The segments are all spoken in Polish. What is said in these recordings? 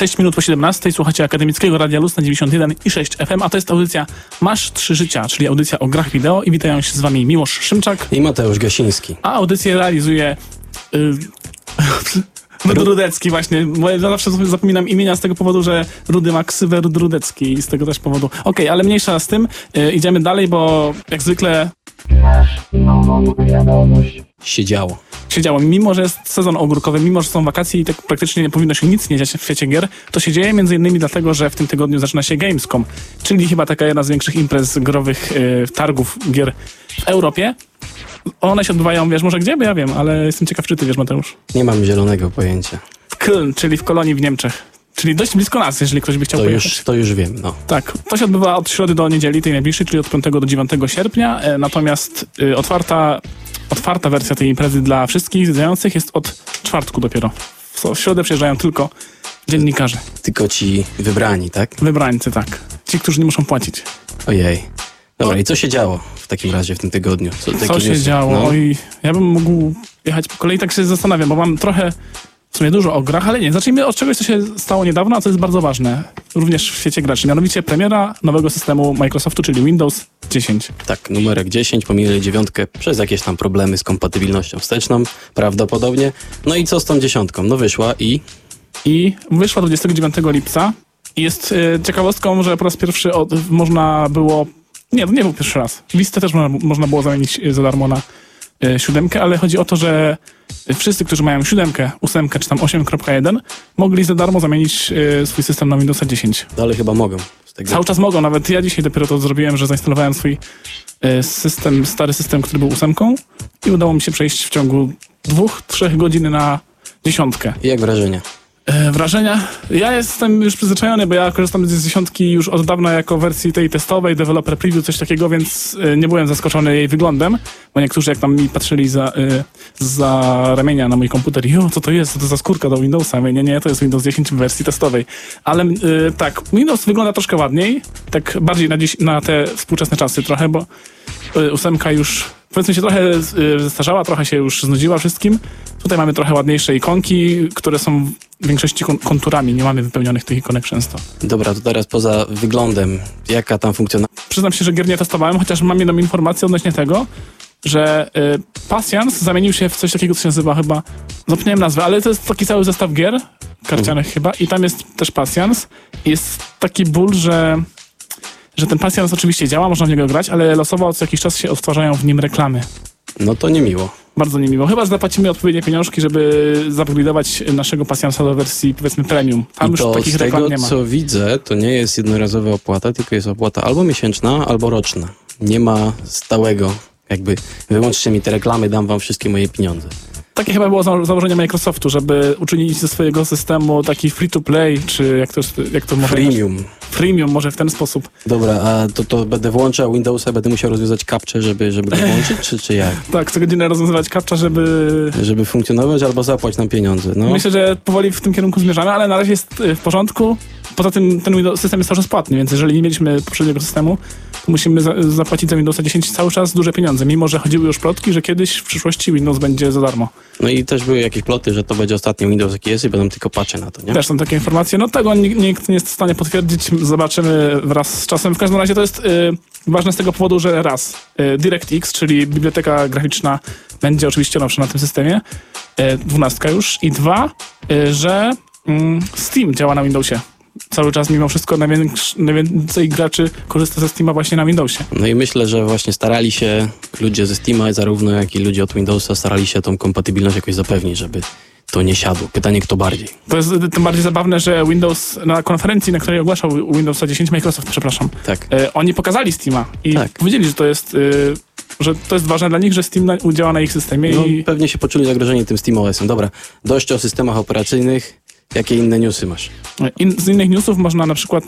6 minut po 17 słuchacie Akademickiego Radia Luz na 91 i 6 FM, a to jest audycja Masz Trzy Życia, czyli audycja o grach wideo i witają się z wami Miłosz Szymczak I Mateusz Gasiński. a audycję realizuje y, Rudecki właśnie, bo ja zawsze zapominam imienia z tego powodu, że Rudy ma ksywę Rud Rudecki i z tego też powodu. Okej, ale mniejsza z tym, y, idziemy dalej, bo jak zwykle Się działo. się działo. Mimo, że jest sezon ogórkowy, mimo, że są wakacje i tak praktycznie nie powinno się nic nie dziać w świecie gier, to się dzieje między innymi dlatego, że w tym tygodniu zaczyna się Gamescom, czyli chyba taka jedna z większych imprez growych, y, targów gier w Europie. One się odbywają, wiesz może gdzie? Bo ja wiem, ale jestem ciekaw, czy ty wiesz, Mateusz. Nie mam zielonego pojęcia. W Köln, czyli w Kolonii w Niemczech. Czyli dość blisko nas, jeżeli ktoś by chciał To pojechać. już, to już wiem, no. Tak, to się odbywa od środy do niedzieli, tej najbliższej, czyli od 5 do 9 sierpnia. E, Natomiast y, otwarta, otwarta wersja tej imprezy dla wszystkich zwiedzających jest od czwartku dopiero. W, w środę przyjeżdżają tylko dziennikarze, Tylko ci wybrani, tak? wybrańcy, tak. Ci, którzy nie muszą płacić. Ojej. Dobra, i co się działo w takim razie w tym tygodniu? Co, Co się newsy? działo? No. Oj, ja bym mógł jechać po kolei, tak się zastanawiam, bo mam trochę w sumie dużo o grach, ale nie. Zacznijmy od czegoś, co się stało niedawno, a co jest bardzo ważne, również w świecie graczy. Mianowicie premiera nowego systemu Microsoftu, czyli Windows 10. Tak, numerek 10, pominęli dziewiątkę przez jakieś tam problemy z kompatybilnością wsteczną, prawdopodobnie. No i co z tą dziesiątką? No wyszła i I wyszła 29 lipca. I jest e, ciekawostką, że po raz pierwszy od, można było. Nie, to nie był pierwszy raz. Listę też można, można było zamienić e, za darmo na siódemkę, ale chodzi o to, że wszyscy, którzy mają siódemkę, ósemkę czy tam 8.1, mogli za darmo zamienić e, swój system na Windowsa 10. dalej chyba mogą. Tego. Cały czas mogą, nawet ja dzisiaj dopiero to zrobiłem, że zainstalowałem swój e, system, stary system, który był ósemką i udało mi się przejść w ciągu dwóch, trzech godzin na dziesiątkę. I jak wrażenia? E, wrażenia? Ja jestem już przyzwyczajony, bo ja korzystam z dziesiątki już od dawna jako wersji tej testowej, developer preview, coś takiego, więc e, nie byłem zaskoczony jej wyglądem, bo niektórzy jak tam mi patrzyli za, e, za ramienia na mój komputer, jo, co to jest, co to za skórka do Windowsa? Mówię, nie, nie, to jest Windows 10 w wersji testowej. Ale tak, Windows wygląda troszkę ładniej, tak bardziej na, dziś, na te współczesne czasy trochę, bo ósemka już powiedzmy się trochę e, zestarzała, trochę się już znudziła wszystkim. Tutaj mamy trochę ładniejsze ikonki, które są w większości kon- konturami, nie mamy wypełnionych tych ikonek często. Dobra, to teraz poza wyglądem, jaka tam funkcjonalność? Przyznam się, że gier nie testowałem, chociaż mam jedną informację odnośnie tego, że y, Pasjans zamienił się w coś takiego, co się nazywa chyba, zapomniałem nazwę, ale to jest taki cały zestaw gier karcianych chyba i tam jest też Pasjans. Jest taki ból, że że ten pasjans oczywiście działa, można w niego grać, ale losowo co jakiś czas się odtwarzają w nim reklamy. No to niemiło. Bardzo niemiło. Chyba, że zapłacimy odpowiednie pieniążki, żeby zupgrade'ować naszego pasjansa do wersji, powiedzmy, premium. Tam I już to takich z tego, reklam nie ma. co widzę, to nie jest jednorazowa opłata, tylko jest opłata albo miesięczna, albo roczna. Nie ma stałego, jakby wyłączcie mi te reklamy, dam wam wszystkie moje pieniądze. Takie chyba było za- założenie Microsoftu, żeby uczynić ze swojego systemu taki free-to-play, czy jak to, jak to może... Premium. Freemium, może w ten sposób. Dobra, a to, to będę włączał Windowsa, będę musiał rozwiązać captcha, żeby, żeby go włączyć, czy, czy jak? Tak, co godzinę rozwiązywać kapcza, żeby... Żeby funkcjonować, albo zapłać nam pieniądze, no. Myślę, że powoli w tym kierunku zmierzamy, ale na razie jest y, w porządku. Poza tym ten Windows, system jest cały czas płatny, więc jeżeli nie mieliśmy poprzedniego systemu, to musimy za, zapłacić za Windowsa 10 cały czas duże pieniądze, mimo że chodziły już plotki, że kiedyś w przyszłości Windows będzie za darmo. No i też były jakieś ploty, że to będzie ostatni Windows jaki jest i będą tylko patche na to, nie? Też są takie informacje. No tego nikt, nie jest w stanie potwierdzić. Zobaczymy wraz z czasem. W każdym razie to jest y, ważne z tego powodu, że raz y, DirectX, czyli biblioteka graficzna będzie oczywiście nowsza na tym systemie. Y, dwunastka już. I dwa, y, że mm, Steam działa na Windowsie. Cały czas mimo wszystko najwięcej graczy korzysta ze Steama właśnie na Windowsie. No i myślę, że właśnie starali się ludzie ze Steama, zarówno jak i ludzie od Windowsa, starali się tą kompatybilność jakoś zapewnić, żeby to nie siadło. Pytanie, kto bardziej. To jest tym bardziej zabawne, że Windows na konferencji, na której ogłaszał Windowsa 10, Microsoft, przepraszam, Tak. e, oni pokazali Steama i Tak. powiedzieli, że to jest, y, że to jest ważne dla nich, że Steam na, działa na ich systemie No, i pewnie się poczuli zagrożeni tym SteamOS-em. Dobra, dość o systemach operacyjnych. Jakie inne newsy masz? in, z innych newsów można na przykład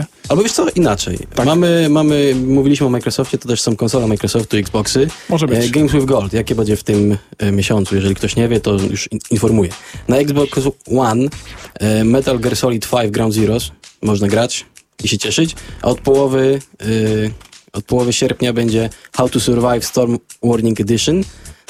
y, Albo wiesz co, inaczej. Tak. Mamy, mamy, mówiliśmy o Microsoftie, to też są konsole Microsoftu, Xboxy. może być. E, Games with Gold, jakie będzie w tym e, miesiącu? Jeżeli ktoś nie wie, to już in- informuję. Na Xbox One e, Metal Gear Solid 5 Ground Zeroes można grać i się cieszyć, a od połowy, e, od połowy sierpnia będzie How to Survive Storm Warning Edition.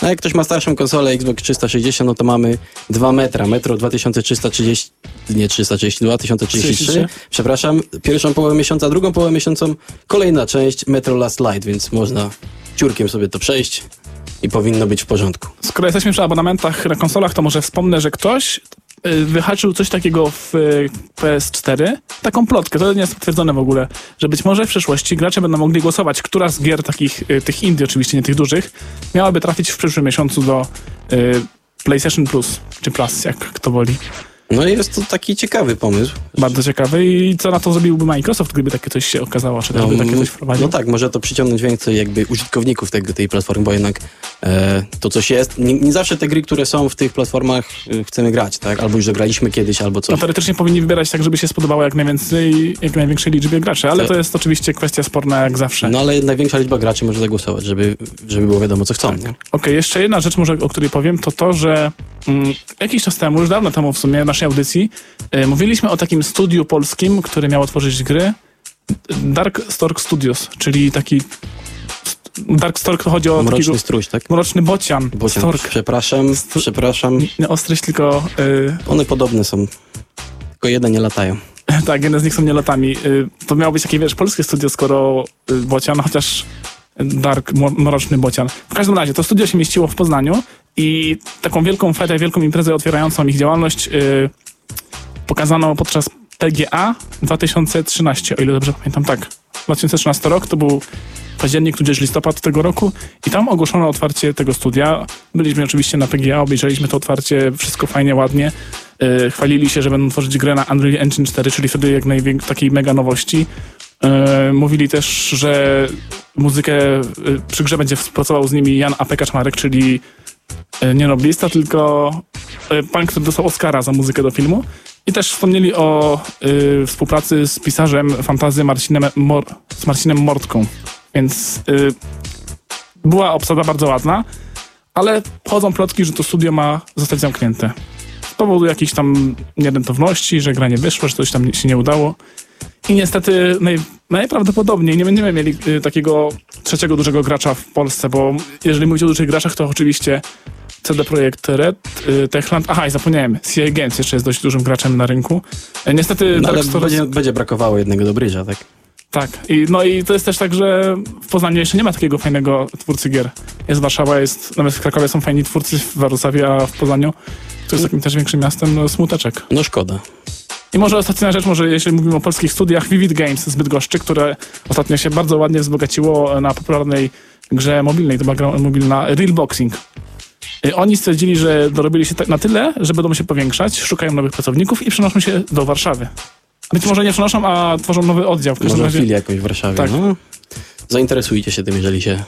No jak ktoś ma starszą konsolę Xbox 360, no to mamy 2 metra, metro 2330 dnie 332, 1033. 33. Przepraszam, pierwszą połowę miesiąca, drugą połowę miesiąca, kolejna część Metro Last Light, więc można ciurkiem sobie to przejść i powinno być w porządku. Skoro jesteśmy przy abonamentach na konsolach, to może wspomnę, że ktoś wyhaczył coś takiego w y, PS4, taką plotkę, to nie jest potwierdzone w ogóle, że być może w przyszłości gracze będą mogli głosować, która z gier takich, y, tych indie oczywiście, nie tych dużych, miałaby trafić w przyszłym miesiącu do y, PlayStation Plus, czy Plus, jak kto woli. No i jest to taki ciekawy pomysł. Bardzo ciekawy i co na to zrobiłby Microsoft, gdyby takie coś się okazało, czy też by takie coś wprowadził? no tak, może to przyciągnąć więcej jakby użytkowników tego, tej platformy, bo jednak e, to coś jest. Nie, nie zawsze te gry, które są w tych platformach e, chcemy grać, tak? Albo już graliśmy kiedyś, albo No coś. teoretycznie powinni wybierać tak, żeby się spodobało jak najwięcej, jak największej liczbie graczy, ale To- to jest oczywiście kwestia sporna jak zawsze. No ale największa liczba graczy może zagłosować, żeby, żeby było wiadomo, co chcą. Nie? Okej, jeszcze jedna rzecz może, o której powiem, to to, że mm, jakiś czas temu, już dawno temu w sumie, w naszej audycji, e, mówiliśmy o takim studiu polskim, które miało tworzyć gry, Dark Stork Studios, czyli taki Dark Stork to chodzi o Mroczny takiego struś, tak? mroczny bocian, Bocian, stork, przepraszam, przepraszam. nie ostryś, tylko y, One podobne są. Tylko jeden nie latają. tak, jedne z nich są nielotami. Y, to miało być takie, wiesz, polskie studio, skoro bocian, chociaż Dark, mroczny bocian. W każdym razie, to studio się mieściło w Poznaniu i taką wielką fetę, wielką imprezę otwierającą ich działalność y, pokazano podczas PGA 2013, o ile dobrze pamiętam, tak. 2013 rok, to był październik, tudzież listopad tego roku i tam ogłoszono otwarcie tego studia. Byliśmy oczywiście na PGA, obejrzeliśmy to otwarcie, wszystko fajnie, ładnie. Yy, chwalili się, że będą tworzyć grę na Unreal Engine 4, czyli wtedy jak największej takiej mega nowości. Yy, mówili też, że muzykę yy, przy grze będzie współpracował z nimi Jan A.P. Kaczmarek, czyli yy, nie noblista, tylko pan, który dostał Oscara za muzykę do filmu. I też wspomnieli o yy, współpracy z pisarzem fantazy Marcinem, Mor z Marcinem Mortką. Więc yy, była obsada bardzo ładna, ale chodzą plotki, że to studio ma zostać zamknięte. Z powodu jakichś tam nierentowności, że gra nie wyszła, że coś tam się nie udało. I niestety naj, najprawdopodobniej nie będziemy mieli y, takiego trzeciego dużego gracza w Polsce, bo jeżeli mówić o dużych graczach, to oczywiście CD Projekt Red, y, Techland, aha i zapomniałem, CI Games jeszcze jest dość dużym graczem na rynku. Y, niestety No, ale Dark będzie, będzie brakowało jednego dobryża, tak? tak. I, no i to jest też tak, że w Poznaniu jeszcze nie ma takiego fajnego twórcy gier. Jest Warszawa, jest, nawet w Krakowie są fajni twórcy, w Wrocławiu, a w Poznaniu, który jest takim też większym miastem, no smuteczek. No szkoda. I może ostatnia rzecz, może jeśli mówimy o polskich studiach, Vivid Games z Bydgoszczy, które ostatnio się bardzo ładnie wzbogaciło na popularnej grze mobilnej, to była gra mobilna Real Boxing. Oni stwierdzili, że dorobili się tak na tyle, że będą się powiększać, szukają nowych pracowników i przenoszą się do Warszawy. Być może nie przenoszą, a tworzą nowy oddział. W każdym Może razie chwili jakąś w Warszawie. Tak. No, zainteresujcie się tym, jeżeli się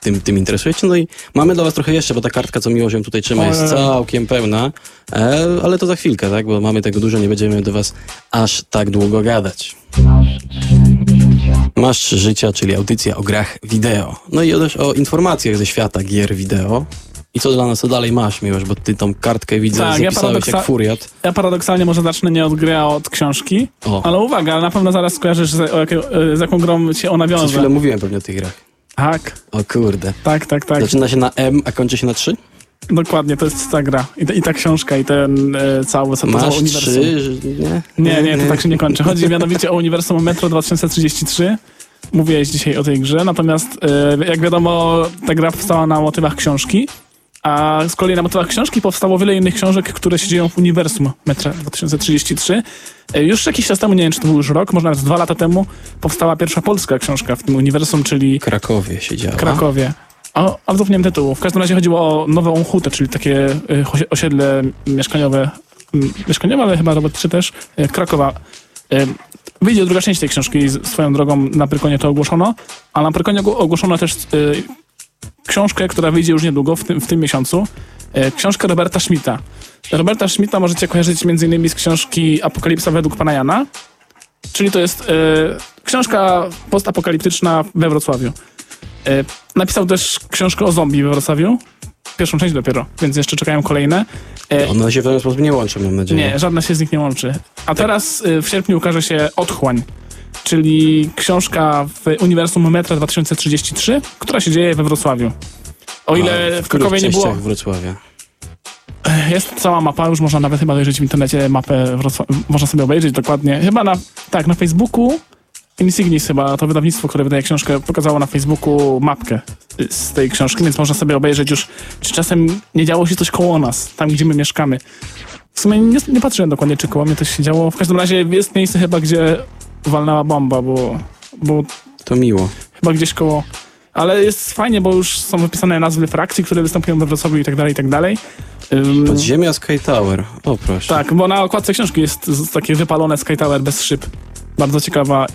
tym, tym interesujecie. No i mamy dla was trochę jeszcze, bo ta kartka, co Miłosz ją tutaj trzyma, jest całkiem pełna, e, ale to za chwilkę, tak? Bo mamy tego dużo, nie będziemy do was aż tak długo gadać. Masz życia, czyli audycja o grach wideo. No i też o informacjach ze świata gier wideo. I co dla nas, co dalej masz, Miłosz, bo ty tą kartkę widzę, Tak, ja zapisałeś paradoksa- jak furiat. Ja paradoksalnie może zacznę nie od gry, a od książki. O, Ale uwaga, na pewno zaraz skojarzysz, z, o jakie, z jaką grą się ona przez wiąże. chwilę mówiłem pewnie o tych grach. Tak, O kurde. tak, tak, tak. Zaczyna się na M, a kończy się na 3? Dokładnie, to jest ta gra. I, ta- i ta książka, i ten e, cały, to Masz uniwersum. trzy, nie? Nie, nie, to tak się nie kończy. Chodzi mianowicie o uniwersum Metro 2033. Mówiłeś dzisiaj o tej grze, natomiast e, jak wiadomo, ta gra powstała na motywach książki, a z kolei na motywach książki powstało wiele innych książek, które się dzieją w uniwersum Metra 2033. E, Już jakiś czas temu, nie wiem czy to był już rok, może nawet dwa lata temu, powstała pierwsza polska książka w tym uniwersum, czyli Krakowie siedziała. Krakowie. O, ale zapomniałem tytułu. W każdym razie chodziło o Nową Hutę, czyli takie osie- osiedle mieszkaniowe, mieszkaniowe, ale chyba robotnicze też, y, Krakowa. Wyjdzie druga część tej książki, swoją drogą na Prykonie to ogłoszono, a na Prykonie ogło- ogłoszono też książkę, która wyjdzie już niedługo, w tym, w tym miesiącu. Y, książkę Roberta Schmidta. Roberta Schmidta możecie kojarzyć m.in. z książki Apokalipsa według pana Jana, czyli to jest y, książka postapokaliptyczna we Wrocławiu. E, Napisał też książkę o zombie we Wrocławiu. Pierwszą część dopiero, więc jeszcze czekają kolejne. E, One się w ten sposób nie łączą, mam nadzieję. Nie, żadna się z nich nie łączy. A teraz e, w sierpniu ukaże się Otchłań, czyli książka w uniwersum Metra 2033, która się dzieje we Wrocławiu. O ile A w Krakowie nie było... Wrocławia. Jest cała mapa, już można nawet chyba dojrzeć w internecie mapę, można sobie obejrzeć dokładnie. Chyba na, tak, na Facebooku Insignis chyba, to wydawnictwo, które wydaje książkę, pokazało na Facebooku mapkę z tej książki, więc można sobie obejrzeć już, czy czasem nie działo się coś koło nas, tam gdzie my mieszkamy. W sumie nie, nie patrzyłem dokładnie, czy koło mnie coś się działo. W każdym razie jest miejsce chyba, gdzie walnęła bomba, bo, bo To miło. chyba gdzieś koło... Ale jest fajnie, bo już są wypisane nazwy frakcji, które występują we Wrocławiu i tak dalej, i tak dalej. Podziemia Sky Tower. O proszę. tak, bo na okładce książki jest takie wypalone Sky Tower bez szyb. Bardzo ciekawa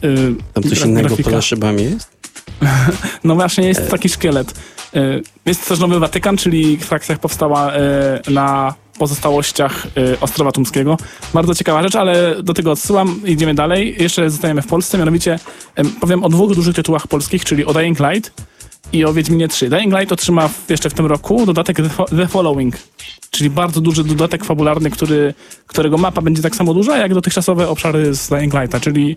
Tam coś gra- innego grafika. poza szybami jest? No właśnie jest taki szkielet. Y, Jest też Nowy Watykan, czyli frakcja powstała y, na pozostałościach y, Ostrowa Tumskiego. Bardzo ciekawa rzecz, ale do tego odsyłam. Idziemy dalej. Jeszcze zostajemy w Polsce, mianowicie em, powiem o dwóch dużych tytułach polskich, czyli o Dying Light i o Wiedźminie 3. Dying Light otrzyma jeszcze w tym roku dodatek The Following, czyli bardzo duży dodatek fabularny, który, którego mapa będzie tak samo duża, jak dotychczasowe obszary z Dying Lighta, czyli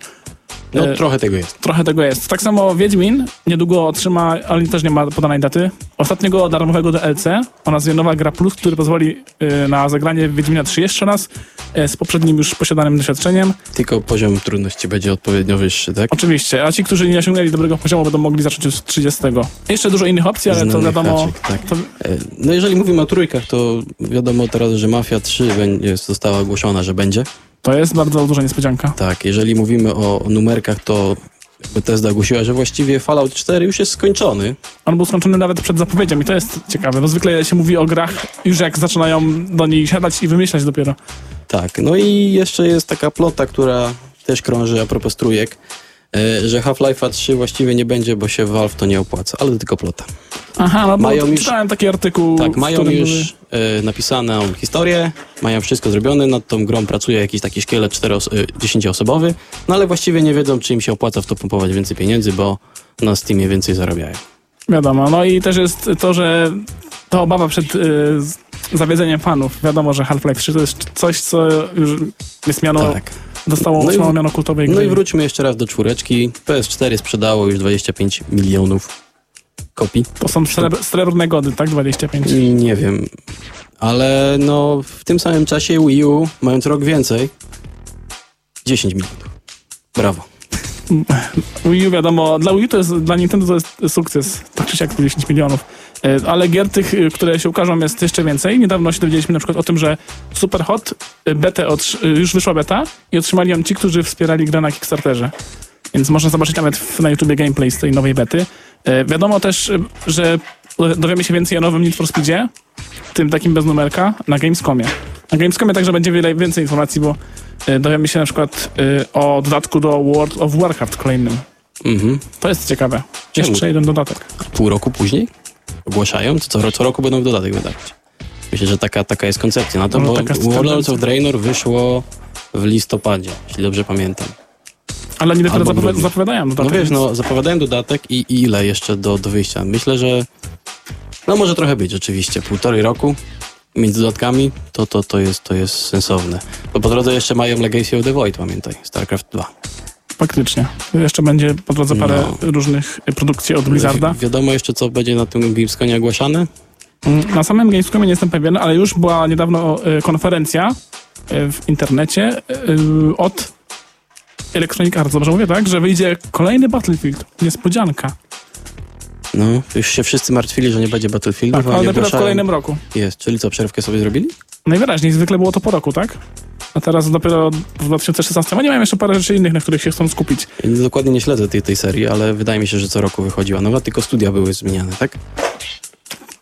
No E, trochę tego jest. Trochę tego jest. Tak samo Wiedźmin niedługo otrzyma, ale też nie ma podanej daty, ostatniego darmowego DLC o nazwie Nowa Gra Plus, który pozwoli y, na zagranie Wiedźmina 3 jeszcze raz y, z poprzednim już posiadanym doświadczeniem. Tylko poziom trudności będzie odpowiednio wyższy, tak? Oczywiście, a ci, którzy nie osiągnęli dobrego poziomu, będą mogli zacząć od 30. Jeszcze dużo innych opcji, ale to wiadomo... haczyk, tak. To, E, No jeżeli mówimy o trójkach, to wiadomo teraz, że Mafia 3 będzie, została ogłoszona, że będzie. To jest bardzo duża niespodzianka. Tak, jeżeli mówimy o numerkach, to Bethesda ogłosiła, że właściwie Fallout 4 już jest skończony. On był skończony nawet przed zapowiedzią i to jest ciekawe, bo zwykle się mówi o grach już jak zaczynają do niej siadać i wymyślać dopiero. Tak, no i jeszcze jest taka plota, która też krąży a propos trójek, że Half-Life'a 3 właściwie nie będzie, bo się Valve to nie opłaca, ale to tylko plota. Aha, no Mają już- czytałem taki artykuł, Tak, mają już były- e, napisaną historię, mają wszystko zrobione, nad tą grą pracuje jakiś taki szkielet 10-osobowy, no ale właściwie nie wiedzą, czy im się opłaca w to pompować więcej pieniędzy, bo na Steamie więcej zarabiają. Wiadomo, no i też jest to, że ta obawa przed y, zawiedzeniem fanów. Wiadomo, że Half-Life 3 to jest coś, co już jest miano, Tak. Dostało No i- miano kultowej gry. No i wróćmy jeszcze raz do czwóreczki. PS4 sprzedało już 25 milionów kopii. To są srebr, srebrne gody, tak? 25. Nie wiem, ale no w tym samym czasie Wii U, mając rok więcej, 10 milionów. Brawo. Wii U wiadomo, dla Wii U to jest, dla Nintendo to jest sukces, tak czy siak 10 milionów. Y, Ale gier tych, y, które się ukażą jest jeszcze więcej. Niedawno się dowiedzieliśmy na przykład o tym, że Superhot y, betę y, już wyszła beta i otrzymali ją ci, którzy wspierali grę na Kickstarterze. Więc można zobaczyć nawet w, na YouTubie gameplay z tej nowej bety. E, wiadomo też, że dowiemy się więcej o nowym Need for Speedzie, tym takim bez numerka, na Gamescomie. Na Gamescomie także będzie wiele więcej informacji, bo e, dowiemy się na przykład e, o dodatku do World of Warcraft kolejnym. Mhm. To jest ciekawe. Czemu? Jeszcze jeden dodatek. Pół roku później ogłaszają, to co, co roku będą dodatek wydawać. Myślę, że taka, taka jest koncepcja na to, No, bo Warlords of Draenor wyszło w listopadzie, jeśli dobrze pamiętam. Ale oni dopiero zapowi- grudniu. zapowiadają No dodatek. wiesz, więc- no zapowiadają dodatek i, i ile jeszcze do, do wyjścia? Myślę, że no może trochę być rzeczywiście. Półtorej roku między dodatkami to, to, to, jest, to jest sensowne. Bo po drodze jeszcze mają Legacy of the Void, pamiętaj, StarCraft 2. Faktycznie. Jeszcze będzie po drodze parę No. różnych produkcji od Blizzarda. Wi- wiadomo jeszcze, co będzie na tym Gamesconie ogłaszane? Mm, Na samym Gamescomie nie jestem pewien, ale już była niedawno e, konferencja e, w internecie e, od Electronic Arts, dobrze mówię, tak? Że wyjdzie kolejny Battlefield. Niespodzianka. No, już się wszyscy martwili, że nie będzie Battlefieldów, Tak, a ale dopiero w kolejnym roku. Jest, czyli co, przerwkę sobie zrobili? Najwyraźniej, zwykle było to po roku, tak? A teraz dopiero w 2016. Oni mają jeszcze parę rzeczy innych, na których się chcą skupić. Dokładnie nie śledzę tej, tej serii, ale wydaje mi się, że co roku wychodziła nowa, tylko studia były zmieniane, tak?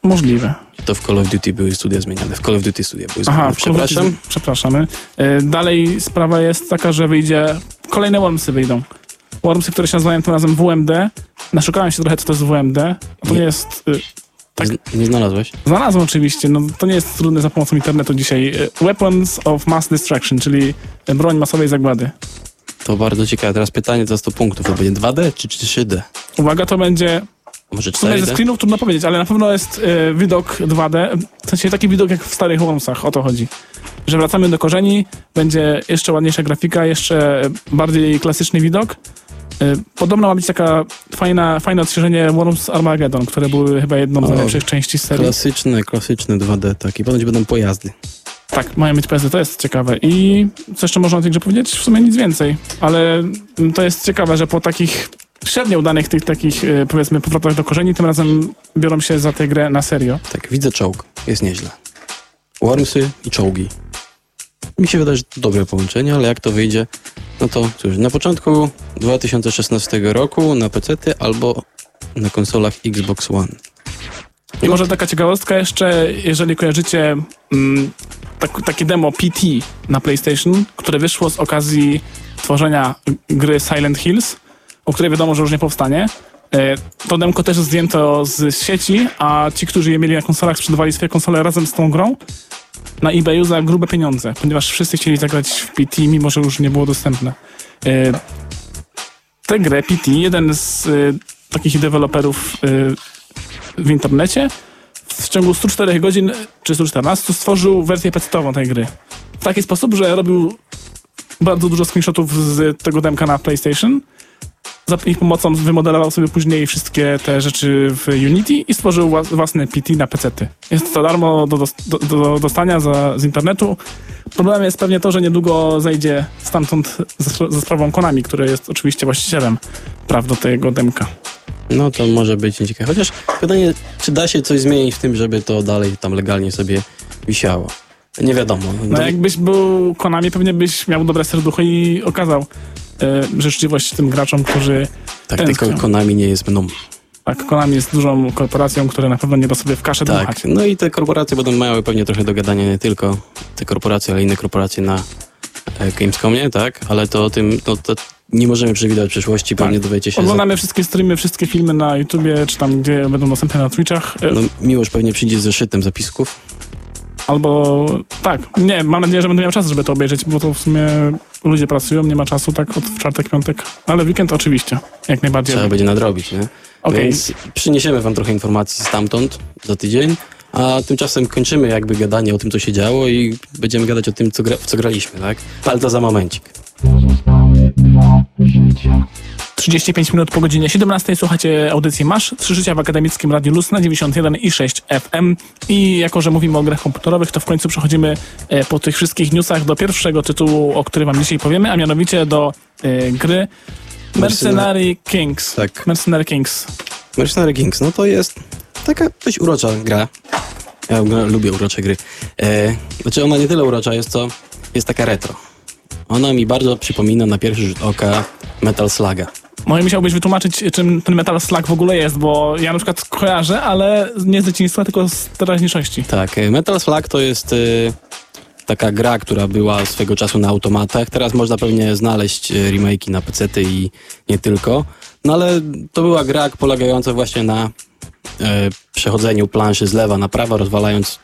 Możliwe. To w Call of Duty były studia zmieniane. W Call of Duty studia były zmieniane. Aha, Duty- Przepraszam. Przepraszamy. E, Dalej sprawa jest taka, że wyjdzie... Kolejne Wormsy wyjdą. Wormsy, które się nazywają tym razem WMD. Naszukałem się trochę, co to jest WMD. To Nie. nie jest... y, tak. Nie, znalazłeś? Znalazłem oczywiście, no to nie jest trudne za pomocą internetu dzisiaj. E, Weapons of Mass Destruction, czyli e, broń masowej zagłady. To bardzo ciekawe. Teraz pytanie za 100 punktów. To będzie 2D czy 3D? Uwaga, to będzie... Może W sumie ze 4D? screenów trudno powiedzieć, ale na pewno jest e, widok 2D. W sensie taki widok jak w starych Wormsach, o to chodzi. Że wracamy do korzeni, będzie jeszcze ładniejsza grafika, jeszcze bardziej klasyczny widok. Podobno ma być taka fajna, fajne odświeżenie Worms Armageddon, które były chyba jedną z najlepszych części serii. Klasyczne, klasyczne 2D, tak. I ponoć będą pojazdy. Tak, mają mieć pojazdy, to jest ciekawe. I co jeszcze można o tej grze powiedzieć? W sumie nic więcej, ale to jest ciekawe, że po takich średnio udanych tych takich, e, powiedzmy, powrotach do korzeni, tym razem biorą się za tę grę na serio. Tak, widzę czołg. Jest nieźle. Wormsy i czołgi. Mi się wydaje, że to dobre połączenie, ale jak to wyjdzie, no to cóż, na początku 2016 roku na PC albo na konsolach Xbox One. I może taka ciekawostka jeszcze, jeżeli kojarzycie mm, tak, takie demo PT na PlayStation, które wyszło z okazji tworzenia gry Silent Hills, o której wiadomo, że już nie powstanie. E, To demko też zdjęto z sieci, a ci, którzy je mieli na konsolach, sprzedawali swoje konsole razem z tą grą na eBayu za grube pieniądze, ponieważ wszyscy chcieli zagrać w PT, mimo że już nie było dostępne. E, Tę grę PT, jeden z e, takich deweloperów e, w internecie, w ciągu 104 godzin, czy 114, stworzył wersję pecetową tej gry. W taki sposób, że robił bardzo dużo screenshotów z tego demka na PlayStation. Za ich pomocą wymodelował sobie później wszystkie te rzeczy w Unity i stworzył włas- własny PT na pecety. Jest to darmo do, do, do dostania za, z internetu. Problemem jest pewnie to, że niedługo zejdzie stamtąd ze, ze sprawą Konami, który jest oczywiście właścicielem praw do tego demka. No to może być ciekawe. Chociaż pytanie, czy da się coś zmienić w tym, żeby to dalej tam legalnie sobie wisiało? Nie wiadomo. No jakbyś był Konami, pewnie byś miał dobre serducho i okazał życzliwość tym graczom, którzy... tak, tylko. Konami nie jest mną. Tak, Konami jest dużą korporacją, która na pewno nie da sobie w kaszę dmuchać. Tak, no i te korporacje będą miały pewnie trochę do gadania, nie tylko te korporacje, ale inne korporacje na e, Gamescomie, tak? Ale to o tym, no to nie możemy przewidywać przyszłości, pewnie dowiecie się. Za, Oglądamy wszystkie streamy, wszystkie filmy na YouTubie, czy tam, gdzie będą dostępne na Twitchach. e, no, Miłosz pewnie przyjdzie z zeszytem zapisków. Albo tak, nie, mam nadzieję, że będę miał czas, żeby to obejrzeć, bo to w sumie ludzie pracują, nie ma czasu tak od w czwartek, piątek, ale weekend oczywiście, jak najbardziej. Trzeba będzie nadrobić, nie? Okej, Więc przyniesiemy wam trochę informacji stamtąd za tydzień, a tymczasem kończymy jakby gadanie o tym, co się działo i będziemy gadać o tym, co gra, w co graliśmy, tak? Ale to za momencik. 35 minut po godzinie 17 słuchacie audycji Masz, Trzy Życia w Akademickim Radiu Luz na 91 i 6 FM i jako, że mówimy o grach komputerowych, to w końcu przechodzimy e, po tych wszystkich newsach do pierwszego tytułu, o którym wam dzisiaj powiemy, a mianowicie do e, gry Mercenary Kings. Tak. Mercenary Kings. Mercenary Kings, no to jest taka dość urocza gra. Ja lubię urocze gry. E, znaczy ona nie tyle urocza jest, co jest taka retro. Ona mi bardzo przypomina na pierwszy rzut oka Metal Sluga. Może musiałbyś wytłumaczyć, czym ten Metal Slug w ogóle jest, bo ja na przykład kojarzę, ale nie z dzieciństwa, tylko z teraźniejszości. Tak, e, Metal Slug to jest e, taka gra, która była swego czasu na automatach. Teraz można pewnie znaleźć e, remake'i na PC i nie tylko. No ale to była gra polegająca właśnie na e, przechodzeniu planszy z lewa na prawo, rozwalając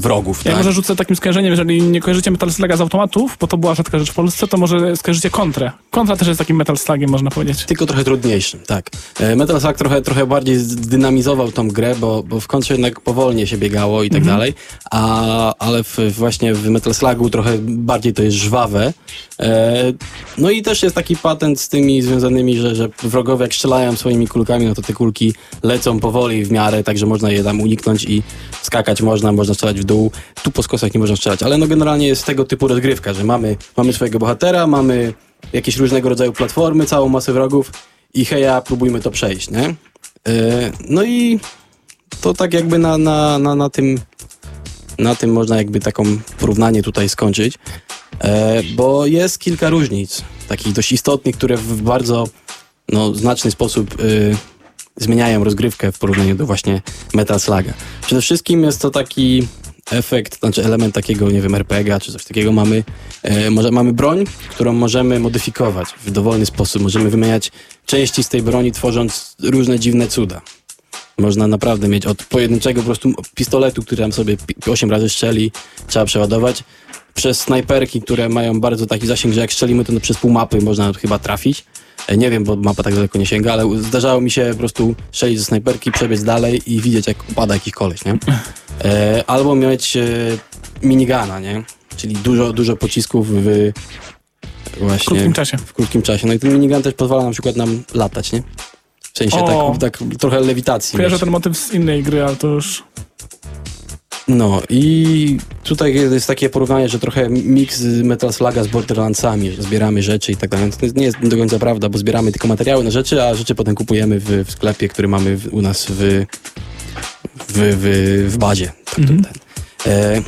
wrogów. Ja tak? może rzucę takim skojarzeniem, jeżeli nie kojarzycie Metal Sluga z automatów, bo to była rzadka rzecz w Polsce, to może skojarzycie Kontrę. Kontra też jest takim Metal Slugiem, można powiedzieć. Tylko trochę trudniejszym, tak. E, Metal Slug trochę, trochę bardziej zdynamizował tą grę, bo, bo w kontrze jednak powolnie się biegało i tak dalej, a, ale w, właśnie w Metal Slugu trochę bardziej to jest żwawe. E, no i też jest taki patent z tymi związanymi, że, że wrogowie jak strzelają swoimi kulkami, no to te kulki lecą powoli w miarę, także można je tam uniknąć i skakać można, można strzelać w dół. Tu po skosach nie można strzelać, ale no generalnie jest tego typu rozgrywka, że mamy, mamy swojego bohatera, mamy jakieś różnego rodzaju platformy, całą masę wrogów i heja, próbujmy to przejść, nie? E, no i to tak jakby na, na, na, na tym na tym można jakby taką porównanie tutaj skończyć, e, bo jest kilka różnic, takich dość istotnych, które w bardzo no, znaczny sposób e, zmieniają rozgrywkę w porównaniu do właśnie Metal Sluga. Przede wszystkim jest to taki efekt, znaczy element takiego, nie wiem, RPG czy coś takiego mamy, e, może mamy broń, którą możemy modyfikować w dowolny sposób. Możemy wymieniać części z tej broni, tworząc różne dziwne cuda. Można naprawdę mieć od pojedynczego po prostu pistoletu, który tam sobie 8 razy strzeli, trzeba przeładować, przez snajperki, które mają bardzo taki zasięg, że jak strzelimy, to przez pół mapy można chyba trafić. Nie wiem, bo mapa tak daleko nie sięga, ale zdarzało mi się po prostu strzelić ze snajperki, przebiec dalej i widzieć, jak upada jakiś koleś, nie? E, albo mieć e, minigana, nie? Czyli dużo, dużo pocisków w W właśnie krótkim czasie. w krótkim czasie. No i ten minigun też pozwala na przykład nam latać, nie? W sensie tak, tak trochę lewitacji. Kojarzę mieć. ten motyw z innej gry, ale to już... No i tutaj jest takie porównanie, że trochę miks Metal Sluga z Borderlandsami, że zbieramy rzeczy i tak dalej. To nie jest do końca prawda, bo zbieramy tylko materiały na rzeczy, a rzeczy potem kupujemy w, w sklepie, który mamy w, u nas w, w, w, w bazie. Tak Mhm. ten. E,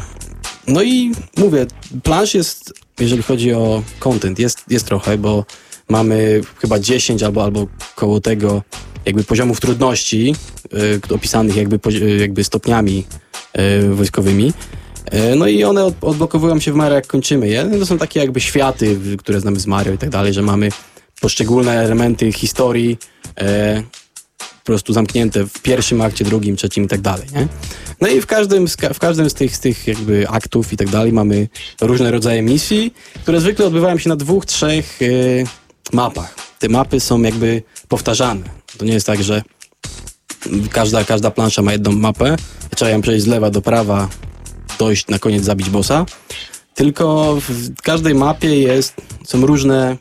no i mówię, plansz jest, jeżeli chodzi o content, jest, jest trochę, bo mamy chyba 10 albo, albo koło tego jakby poziomów trudności, y, opisanych jakby, jakby stopniami wojskowymi. Y, No i one od, odblokowują się w miarę jak kończymy je. No To są takie jakby światy, które znamy z Mario i tak dalej, że mamy poszczególne elementy historii e, po prostu zamknięte w pierwszym akcie, drugim, trzecim i tak dalej, nie? No i w każdym, z w każdym z tych, z tych jakby aktów i tak dalej mamy różne rodzaje misji, które zwykle odbywają się na dwóch, trzech e, mapach. Te mapy są jakby powtarzane. To nie jest tak, że każda, każda plansza ma jedną mapę, trzeba ją przejść z lewa do prawa, dojść na koniec, zabić bossa. Tylko w każdej mapie jest, są różne,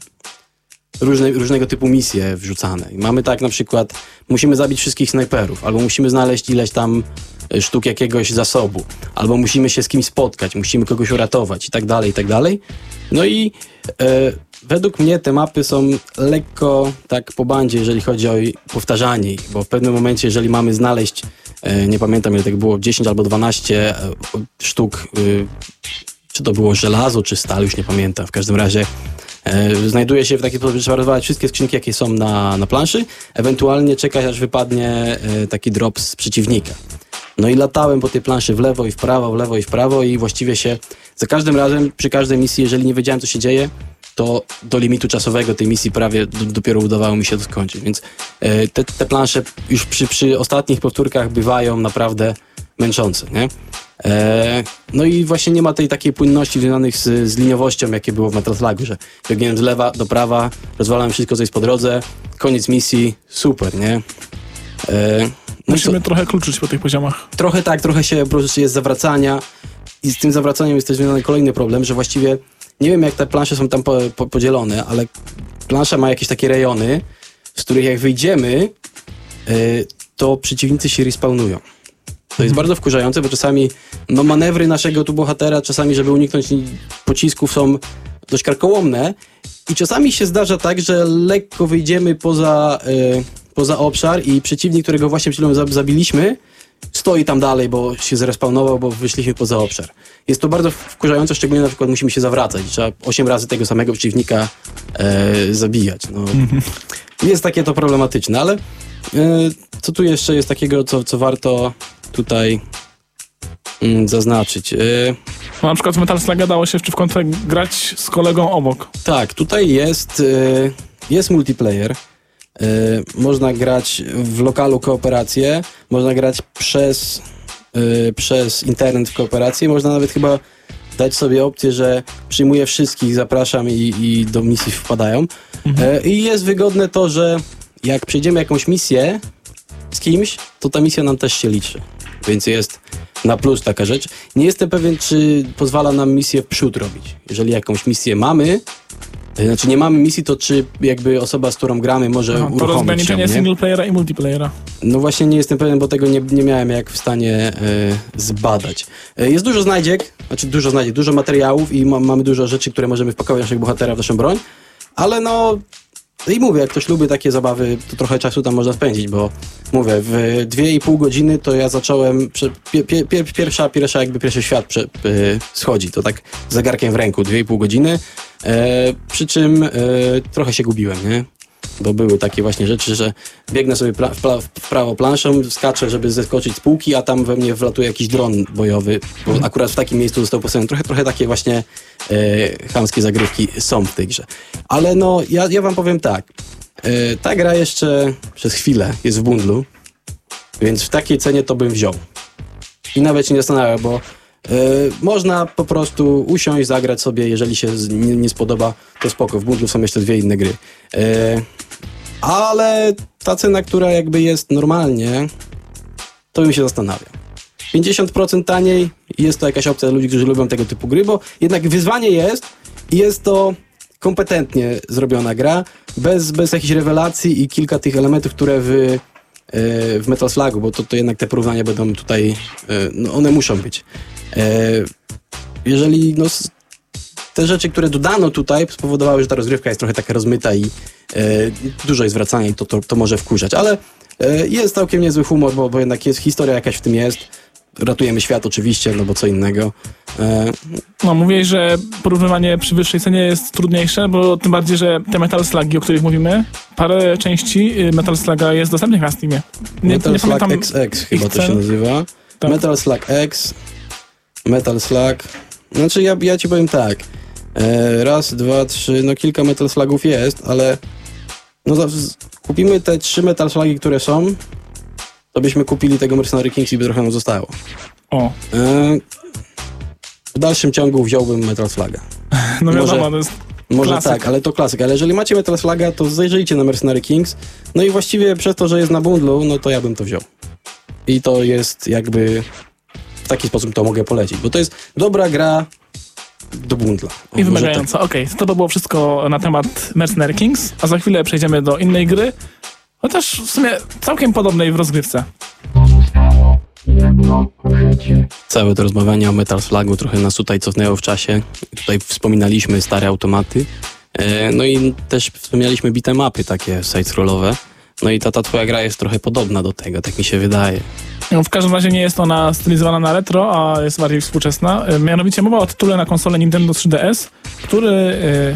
różne, różnego typu misje wrzucane. Mamy tak na przykład, musimy zabić wszystkich snajperów, albo musimy znaleźć ileś tam e, sztuk jakiegoś zasobu, albo musimy się z kimś spotkać, musimy kogoś uratować i tak dalej, i tak dalej. No i e, według mnie te mapy są lekko tak po bandzie, jeżeli chodzi o powtarzanie ich, bo w pewnym momencie, jeżeli mamy znaleźć, e, nie pamiętam ile tak było, 10 albo 12 e, sztuk, e, czy to było żelazo, czy stal, już nie pamiętam, w każdym razie znajduje się w taki sposób, że trzeba rozwalać wszystkie skrzynki, jakie są na, na planszy, ewentualnie czekać, aż wypadnie taki drop z przeciwnika. No i latałem po tej planszy w lewo i w prawo, w lewo i w prawo i właściwie się za każdym razem, przy każdej misji, jeżeli nie wiedziałem, co się dzieje, to do limitu czasowego tej misji prawie d- dopiero udawało mi się to skończyć. Więc e, te, te plansze już przy, przy ostatnich powtórkach bywają naprawdę męczące, nie? E, no i właśnie nie ma tej takiej płynności związanych z, z liniowością, jakie było w Metal Slugu, że biegniemy z lewa do prawa, rozwalam wszystko, co jest po drodze, koniec misji, super, nie? E, no? Musimy trochę kluczyć po tych poziomach. Trochę tak, trochę się po prostu jest zawracania i z tym zawracaniem jest też związany kolejny problem, że właściwie nie wiem jak te plansze są tam po, po, podzielone, ale plansza ma jakieś takie rejony, z których jak wyjdziemy, y, to przeciwnicy się respawnują. To jest bardzo wkurzające, bo czasami no, manewry naszego tu bohatera, czasami żeby uniknąć ni- pocisków są dość karkołomne i czasami się zdarza tak, że lekko wyjdziemy poza, y, poza obszar i przeciwnik, którego właśnie przed chwilą za- zabiliśmy, stoi tam dalej, bo się zrespawnował, bo wyszliśmy poza obszar. Jest to bardzo wkurzające, szczególnie na przykład musimy się zawracać. Trzeba 8 razy tego samego przeciwnika e, zabijać. No, Jest takie to problematyczne, ale e, co tu jeszcze jest takiego, co, co warto tutaj mm, zaznaczyć? E, No, na przykład w Metal Sluga dało się jeszcze w kontrę grać z kolegą obok. Tak, tutaj jest, e, jest multiplayer. E, Można grać w lokalu kooperację, można grać przez, e, przez internet w kooperację, można nawet chyba dać sobie opcję, że przyjmuję wszystkich, zapraszam i, i do misji wpadają. E, I jest wygodne to, że jak przejdziemy jakąś misję z kimś, to ta misja nam też się liczy. Więc jest na plus taka rzecz. Nie jestem pewien, czy pozwala nam misję w przód robić. Jeżeli jakąś misję mamy, znaczy nie mamy misji, to czy jakby osoba, z którą gramy, może Aha, to uruchomić ją, rozgraniczenie nie? single playera i multiplayera. No właśnie nie jestem pewien, bo tego nie, nie miałem jak w stanie e, zbadać. E, jest dużo znajdziek, znaczy dużo znajdziek, dużo materiałów i ma, mamy dużo rzeczy, które możemy wpakować naszych bohatera w naszą broń, ale no i mówię, jak ktoś lubi takie zabawy, to trochę czasu tam można spędzić, bo mówię, w dwie i pół godziny to ja zacząłem, pie, pie, pie, pierwsza, pierwsza jakby pierwszy świat prze, e, schodzi, to tak zegarkiem w ręku, dwie i pół godziny, e, przy czym e, trochę się gubiłem, nie? Bo były takie właśnie rzeczy, że biegnę sobie pla- w, prawo planszą, skaczę, żeby zeskoczyć z półki, a tam we mnie wlatuje jakiś dron bojowy, bo akurat w takim miejscu został postawiony. Trochę, trochę takie właśnie e, chamskie zagrywki są w tej grze. Ale no, ja, ja wam powiem tak. E, ta gra jeszcze przez chwilę jest w bundlu, więc w takiej cenie to bym wziął. I nawet się nie zastanawiam, bo można po prostu usiąść, zagrać sobie, jeżeli się nie, nie spodoba, to spoko. W bundlu są jeszcze dwie inne gry. E, ale ta cena, która jakby jest normalnie, to bym się zastanawiał. 50% taniej jest to jakaś opcja dla ludzi, którzy lubią tego typu gry, bo jednak wyzwanie jest i jest to kompetentnie zrobiona gra, bez, bez jakichś rewelacji i kilka tych elementów, które w, e, w Metal Slugu, bo to, to jednak te porównania będą tutaj, e, no one muszą być. E, jeżeli no, te rzeczy, które dodano tutaj spowodowały, że ta rozgrywka jest trochę taka rozmyta i e, dużo jest wracania i to, to, to może wkurzać, ale jest całkiem niezły humor, bo, bo jednak jest historia jakaś w tym jest. Ratujemy świat oczywiście, no bo co innego. E, No, mówiłeś, że porównywanie przy wyższej cenie jest trudniejsze, bo tym bardziej, że te Metal Slugi, o których mówimy, parę części y, Metal Sluga jest dostępnych na Steamie. Nie, Metal nie Slug XX chyba to się nazywa. Tak. Metal Slug X, Metal Slug. Znaczy ja, ja ci powiem tak. E, raz, dwa, trzy, no kilka Metal Slugów jest, ale no kupimy te trzy Metal Slugi, które są, to byśmy kupili tego Mercenary Kings i by trochę nam zostało. O, E, w dalszym ciągu wziąłbym Metal Sluga. no Może- wiadomo, to jest Może Klasyk. tak, ale to klasyk. Ale jeżeli macie Metal Sluga, to zajrzyjcie na Mercenary Kings. No i właściwie przez to, że jest na bundlu, no to ja bym to wziął. I to jest jakby... W taki sposób to mogę polecić, bo to jest dobra gra do bundla. O, i może tak. wymagająca. Okej, to by było wszystko na temat Mercenary Kings, a za chwilę przejdziemy do innej gry, chociaż w sumie całkiem podobnej w rozgrywce. Całe to rozmawianie o Metal Slugu trochę nas tutaj cofnęło w czasie. Tutaj wspominaliśmy stare automaty. E, no i też wspomnieliśmy bite mapy takie side-scrollowe. No i ta, ta twoja gra jest trochę podobna do tego, tak mi się wydaje. No, w każdym razie nie jest ona stylizowana na retro, a jest bardziej współczesna. E, Mianowicie mowa o tytule na konsolę Nintendo 3DS, który e,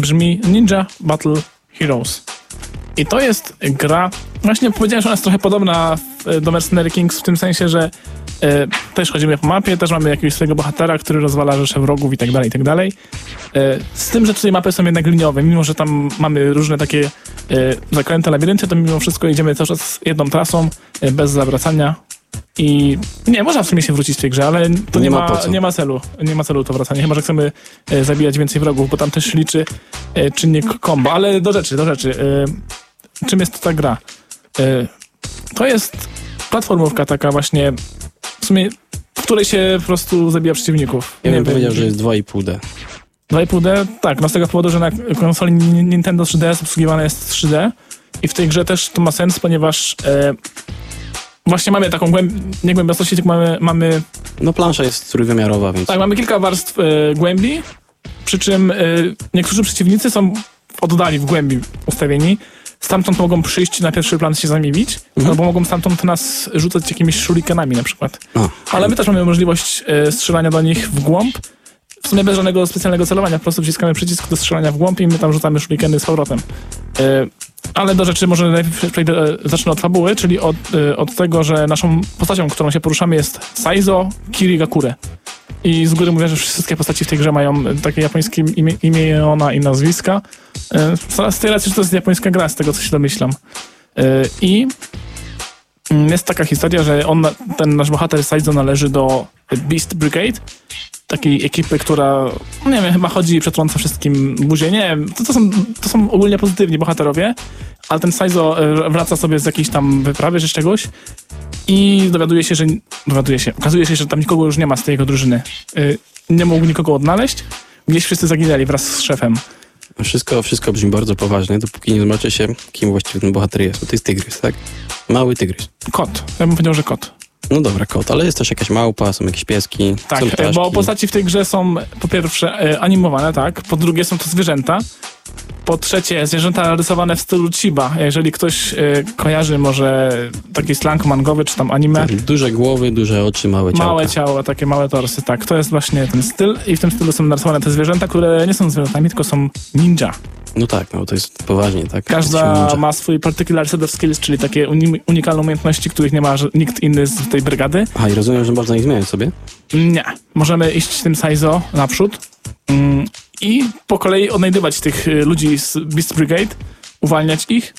brzmi Ninja Battle Heroes. I to jest gra, właśnie powiedziałem, że ona jest trochę podobna do Mercenary Kings w tym sensie, że e, też chodzimy po mapie, też mamy jakiegoś swojego bohatera, który rozwala rzesze wrogów i tak dalej, i tak dalej. E, Z tym, że tutaj mapy są jednak liniowe, mimo że tam mamy różne takie e, zakręty, labirynty, to mimo wszystko idziemy cały czas jedną trasą, bez zawracania. I nie, można w sumie się wrócić w tej grze, ale to nie, Nie ma nie ma celu. Nie ma celu to wracanie, chyba że chcemy e, zabijać więcej wrogów, bo tam też liczy e, czynnik combo. Ale do rzeczy, do rzeczy. E, czym jest ta gra? E, to jest platformówka taka właśnie, w sumie, w której się po prostu zabija przeciwników. Ja bym powiedział, że jest 2,5D. 2,5D, tak, no z tego powodu, że na konsoli Ni- Nintendo 3DS obsługiwane jest 3D i w tej grze też to ma sens, ponieważ e, właśnie mamy taką głęb... nie głębiastości, tylko mamy, mamy No plansza jest trójwymiarowa, więc tak, mamy kilka warstw e, głębi, przy czym e, niektórzy przeciwnicy są oddali, w głębi ustawieni. Stamtąd mogą przyjść na pierwszy plan się z nami bić, albo mogą stamtąd nas rzucać jakimiś shurikenami na przykład. Ale my też mamy możliwość e, strzelania do nich w głąb. W sumie bez żadnego specjalnego celowania, po prostu wciskamy przycisk do strzelania w głąb i my tam rzucamy shurikeny z powrotem. E, ale do rzeczy może najpierw przejdę, e, zacznę od fabuły, czyli od, e, od tego, że naszą postacią, którą się poruszamy jest Saizo Kirigakure. I z góry mówię, że wszystkie postaci w tej grze mają e, takie japońskie imię, imiona i nazwiska. E, z tej racji, że to jest japońska gra, z tego co się domyślam. E, I Mm, Jest taka historia, że on, ten nasz bohater Saizo należy do Beast Brigade, takiej ekipy, która, no nie wiem, chyba chodzi i przetrąca wszystkim buzię. Nie wiem, to, to, są, to są ogólnie pozytywni bohaterowie, ale ten Saizo e, wraca sobie z jakiejś tam wyprawy czy czegoś i dowiaduje się, że... Dowiaduje się, okazuje się, że tam nikogo już nie ma z tej jego drużyny. Y, Nie mógł nikogo odnaleźć. Gdzieś wszyscy zaginęli wraz z szefem. wszystko, wszystko brzmi bardzo poważnie, dopóki nie zobaczy się, kim właściwie ten bohater jest. Bo to jest tygrys, tak? Mały tygrys. Kot. Ja bym powiedział, że kot. No dobra, kot, ale jest też jakaś małpa, są jakieś pieski, Tak, są ptaszki. bo postaci w tej grze są po pierwsze e, animowane, tak, po drugie są to zwierzęta, po trzecie zwierzęta rysowane w stylu Chiba. Jeżeli ktoś e, kojarzy może taki slang mangowy czy tam anime, Duże głowy, duże oczy, małe ciało. małe ciało, takie małe torsy, tak, to jest właśnie ten styl i w tym stylu są narysowane te zwierzęta, które nie są zwierzętami, tylko są ninja. No tak, no to jest poważnie, tak? Każda ma swój particular set of skills, czyli takie uni- unikalne umiejętności, których nie ma nikt inny z tej brygady. A i rozumiem, że można ich zmieniać sobie? Nie. Możemy iść tym Saizo naprzód mm, i po kolei odnajdywać tych y, ludzi z Beast Brigade, uwalniać ich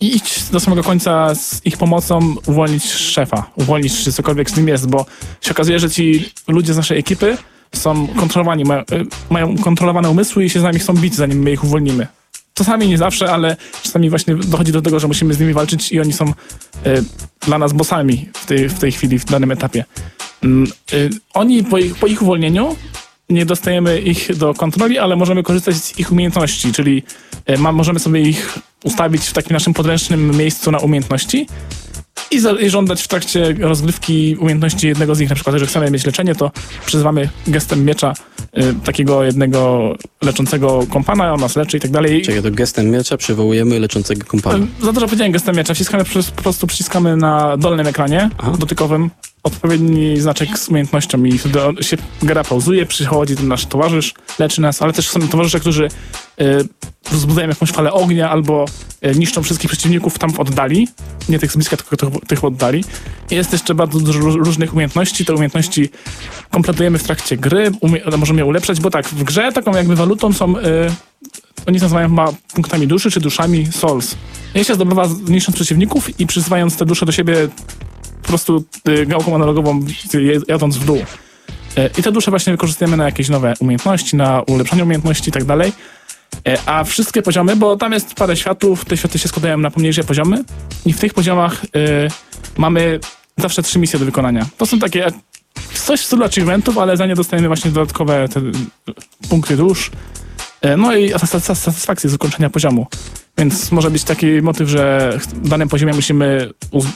i iść do samego końca z ich pomocą uwolnić szefa, uwolnić czy cokolwiek z nim jest, bo się okazuje, że ci ludzie z naszej ekipy są kontrolowani, mają, y, mają kontrolowane umysły i się z nami chcą bić, zanim my ich uwolnimy. Czasami nie zawsze, ale czasami właśnie dochodzi do tego, że musimy z nimi walczyć i oni są y, dla nas bossami w tej, w tej chwili, w danym etapie. Mm, y, oni po ich, po ich uwolnieniu nie dostajemy ich do kontroli, ale możemy korzystać z ich umiejętności, czyli e, ma, możemy sobie ich ustawić w takim naszym podręcznym miejscu na umiejętności i, za, i żądać w trakcie rozgrywki umiejętności jednego z nich. Na przykład, jeżeli chcemy mieć leczenie, to przyzywamy gestem miecza y, takiego jednego leczącego kompana, on nas leczy i tak dalej. Czekaj, to gestem miecza przywołujemy leczącego kompana. Za dużo powiedziałem gestem miecza. Wciskamy przez, po prostu przyciskamy na dolnym ekranie Aha. dotykowym odpowiedni znaczek z umiejętnością i wtedy się gra pauzuje, przychodzi ten nasz towarzysz, leczy nas, ale też są towarzysze, którzy y, wzbudzają jakąś falę ognia albo niszczą wszystkich przeciwników tam w oddali, nie tych z bliska, tylko tych, tych oddali. Jest jeszcze bardzo dużo ró- różnych umiejętności, te umiejętności kompletujemy w trakcie gry, możemy je ulepszać, bo tak, w grze taką jakby walutą są, y, oni to nazywają chyba punktami duszy czy duszami souls. Je się zdobywa niszcząc przeciwników i przyzywając te dusze do siebie po prostu y, gałką analogową jadąc w dół. I te dusze właśnie wykorzystujemy na jakieś nowe umiejętności, na ulepszanie umiejętności i tak dalej. Y, A wszystkie poziomy, bo tam jest parę światów, te światy się składają na pomniejsze poziomy i w tych poziomach y, mamy zawsze trzy misje do wykonania. To są takie coś w stylu achievementów, ale za nie dostajemy właśnie dodatkowe punkty dusz. Y, No i satys- satysfakcję z ukończenia poziomu. Więc może być taki motyw, że w danym poziomie musimy uz,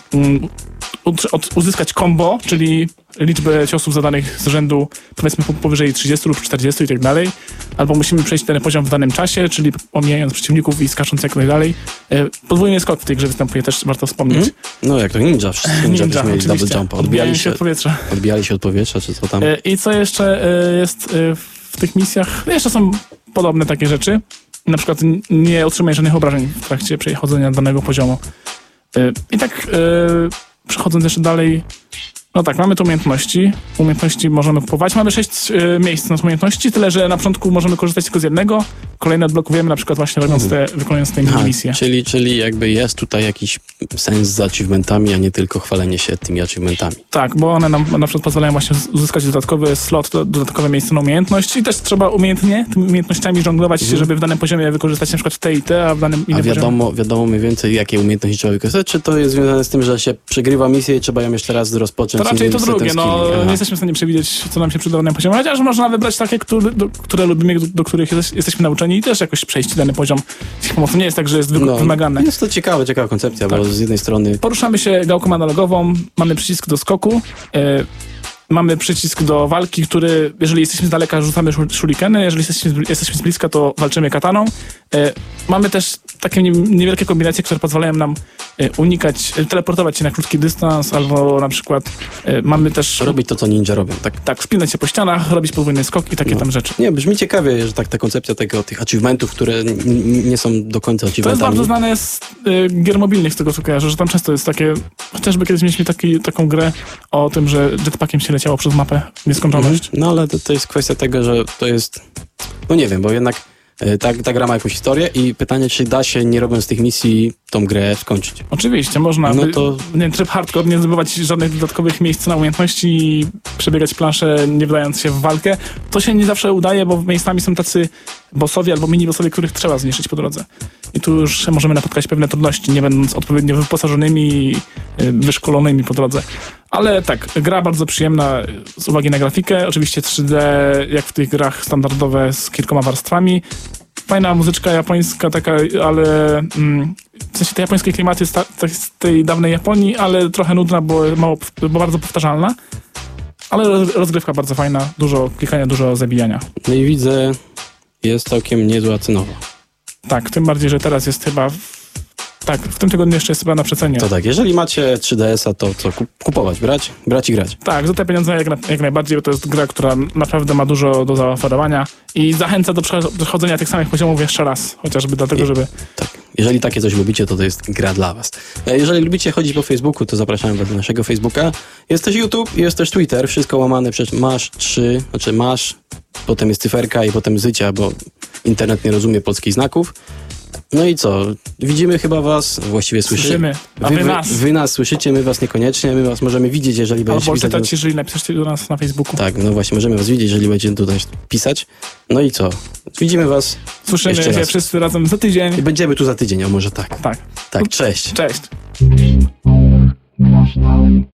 uzyskać combo, czyli liczbę ciosów zadanych z rzędu powiedzmy po- powyżej 30 lub 40 i tak dalej. Albo musimy przejść ten poziom w danym czasie, czyli omijając przeciwników i skacząc jak najdalej. E, Podwójny skok w tej grze występuje, też warto wspomnieć. Mhm. No jak to ninja, wszyscy ninja, ninja mieli double jumpa. Odbijali Odbijali się się, od powietrza. odbijali się od powietrza, czy co tam? E, I co jeszcze e, jest e, w tych misjach? Jeszcze są podobne takie rzeczy. Na przykład nie otrzymaj żadnych obrażeń w trakcie przechodzenia danego poziomu. E, I tak e, przechodząc jeszcze dalej, no tak, mamy tu umiejętności. Umiejętności możemy kupować. Mamy sześć e, miejsc na umiejętności, tyle że na początku możemy korzystać tylko z jednego. Kolejne odblokujemy na przykład właśnie robiąc te, wykonując te Aha, misje. czyli, czyli jakby jest tutaj jakiś sens z achievementami, a nie tylko chwalenie się tymi achievementami. Tak, bo one nam na przykład pozwalają właśnie uzyskać dodatkowy slot, do- dodatkowe miejsce na umiejętność i też trzeba umiejętnie tymi umiejętnościami żonglować, żeby w danym poziomie wykorzystać na przykład te i te, a w danym A innym poziomie... wiadomo, wiadomo mniej więcej, jakie umiejętności trzeba wykorzystać, czy to jest związane z tym, że się przegrywa misję i trzeba ją jeszcze raz rozpocząć? To raczej to drugie, no? Aha. nie jesteśmy w stanie przewidzieć, co nam się przyda na danym poziomie, chociaż można wybrać takie, które, do, które lubimy, do, do których jest, jesteśmy nauczeni i też jakoś przejść dany poziom z ich pomocą. Nie jest tak, że jest wy, No, wymagane. Jest to ciekawe, ciekawa koncepcja, bo Tak. z jednej strony Poruszamy się gałką analogową, mamy przycisk do skoku, e, mamy przycisk do walki, który, jeżeli jesteśmy z daleka, rzucamy szu- shurikeny, jeżeli jesteśmy, z- jesteśmy z bliska, to walczymy kataną. E, mamy też takie nie- niewielkie kombinacje, które pozwalają nam e, unikać, e, teleportować się na krótki dystans, albo na przykład e, mamy też, robić to, co ninja robią. Tak, tak, wspinać się po ścianach, robić podwójny skok i takie No. tam rzeczy. Nie, brzmi ciekawie, że tak ta koncepcja tego, tych achievementów, które nie są do końca To jest achievementami. bardzo znane z y, gier mobilnych, z tego co kojarzę, że tam często jest takie, chociażby kiedyś mieliśmy taki, taką grę o tym, że jetpackiem się leciało przez mapę w nieskończoność. No ale to, to jest kwestia tego, że to jest, no nie wiem, bo jednak e, ta, ta gra ma jakąś historię i pytanie, czy da się, nie robiąc tych misji, tą grę skończyć. Oczywiście, można. No by, to- nie, wiem, tryb hardcore, nie zdobywać żadnych dodatkowych miejsc na umiejętności i przebiegać planszę, nie wdając się w walkę. To się nie zawsze udaje, bo miejscami są tacy bossowie albo mini-bossowie, których trzeba zniszczyć po drodze. I tu już możemy napotkać pewne trudności, nie będąc odpowiednio wyposażonymi i y, wyszkolonymi po drodze. Ale tak, gra bardzo przyjemna z uwagi na grafikę. Oczywiście 3D, jak w tych grach standardowe z kilkoma warstwami. Fajna muzyczka japońska taka, ale mm, w sensie te japońskie klimaty z, z tej dawnej Japonii, ale trochę nudna, bo, mało, bo bardzo powtarzalna. Ale roz- rozgrywka bardzo fajna, dużo klikania, dużo zabijania. No i widzę, jest całkiem niezła cenowa. Tak, tym bardziej, że teraz jest chyba. Tak, w tym tygodniu jeszcze jest chyba na przecenie. To tak, jeżeli macie 3DS-a, to co, kup- kupować, brać, brać i grać. Tak, za te pieniądze jak, na, jak najbardziej, bo to jest gra, która naprawdę ma dużo do zaoferowania i zachęca do przecho- przechodzenia tych samych poziomów jeszcze raz, chociażby dlatego, I- żeby. Tak. Jeżeli takie coś lubicie, to to jest gra dla was. E, Jeżeli lubicie chodzić po Facebooku, to zapraszamy was do naszego Facebooka. Jest też YouTube, jest też Twitter, wszystko łamane przez masz trzy, znaczy masz, potem jest cyferka i potem zycia, bo internet nie rozumie polskich znaków. No i co? Widzimy chyba was, właściwie słyszymy. Słyszymy, a wy nas. Wy, nas słyszycie, my was niekoniecznie, my was możemy widzieć, jeżeli będziecie Albo pisać. czytać, jeżeli napiszecie do nas na Facebooku. Tak, no właśnie, możemy was widzieć, jeżeli będziecie tutaj pisać. No i co? Widzimy was Słyszymy się raz. wszyscy razem za tydzień. i będziemy tu za tydzień, o może tak. Tak, Tak, cześć. cześć.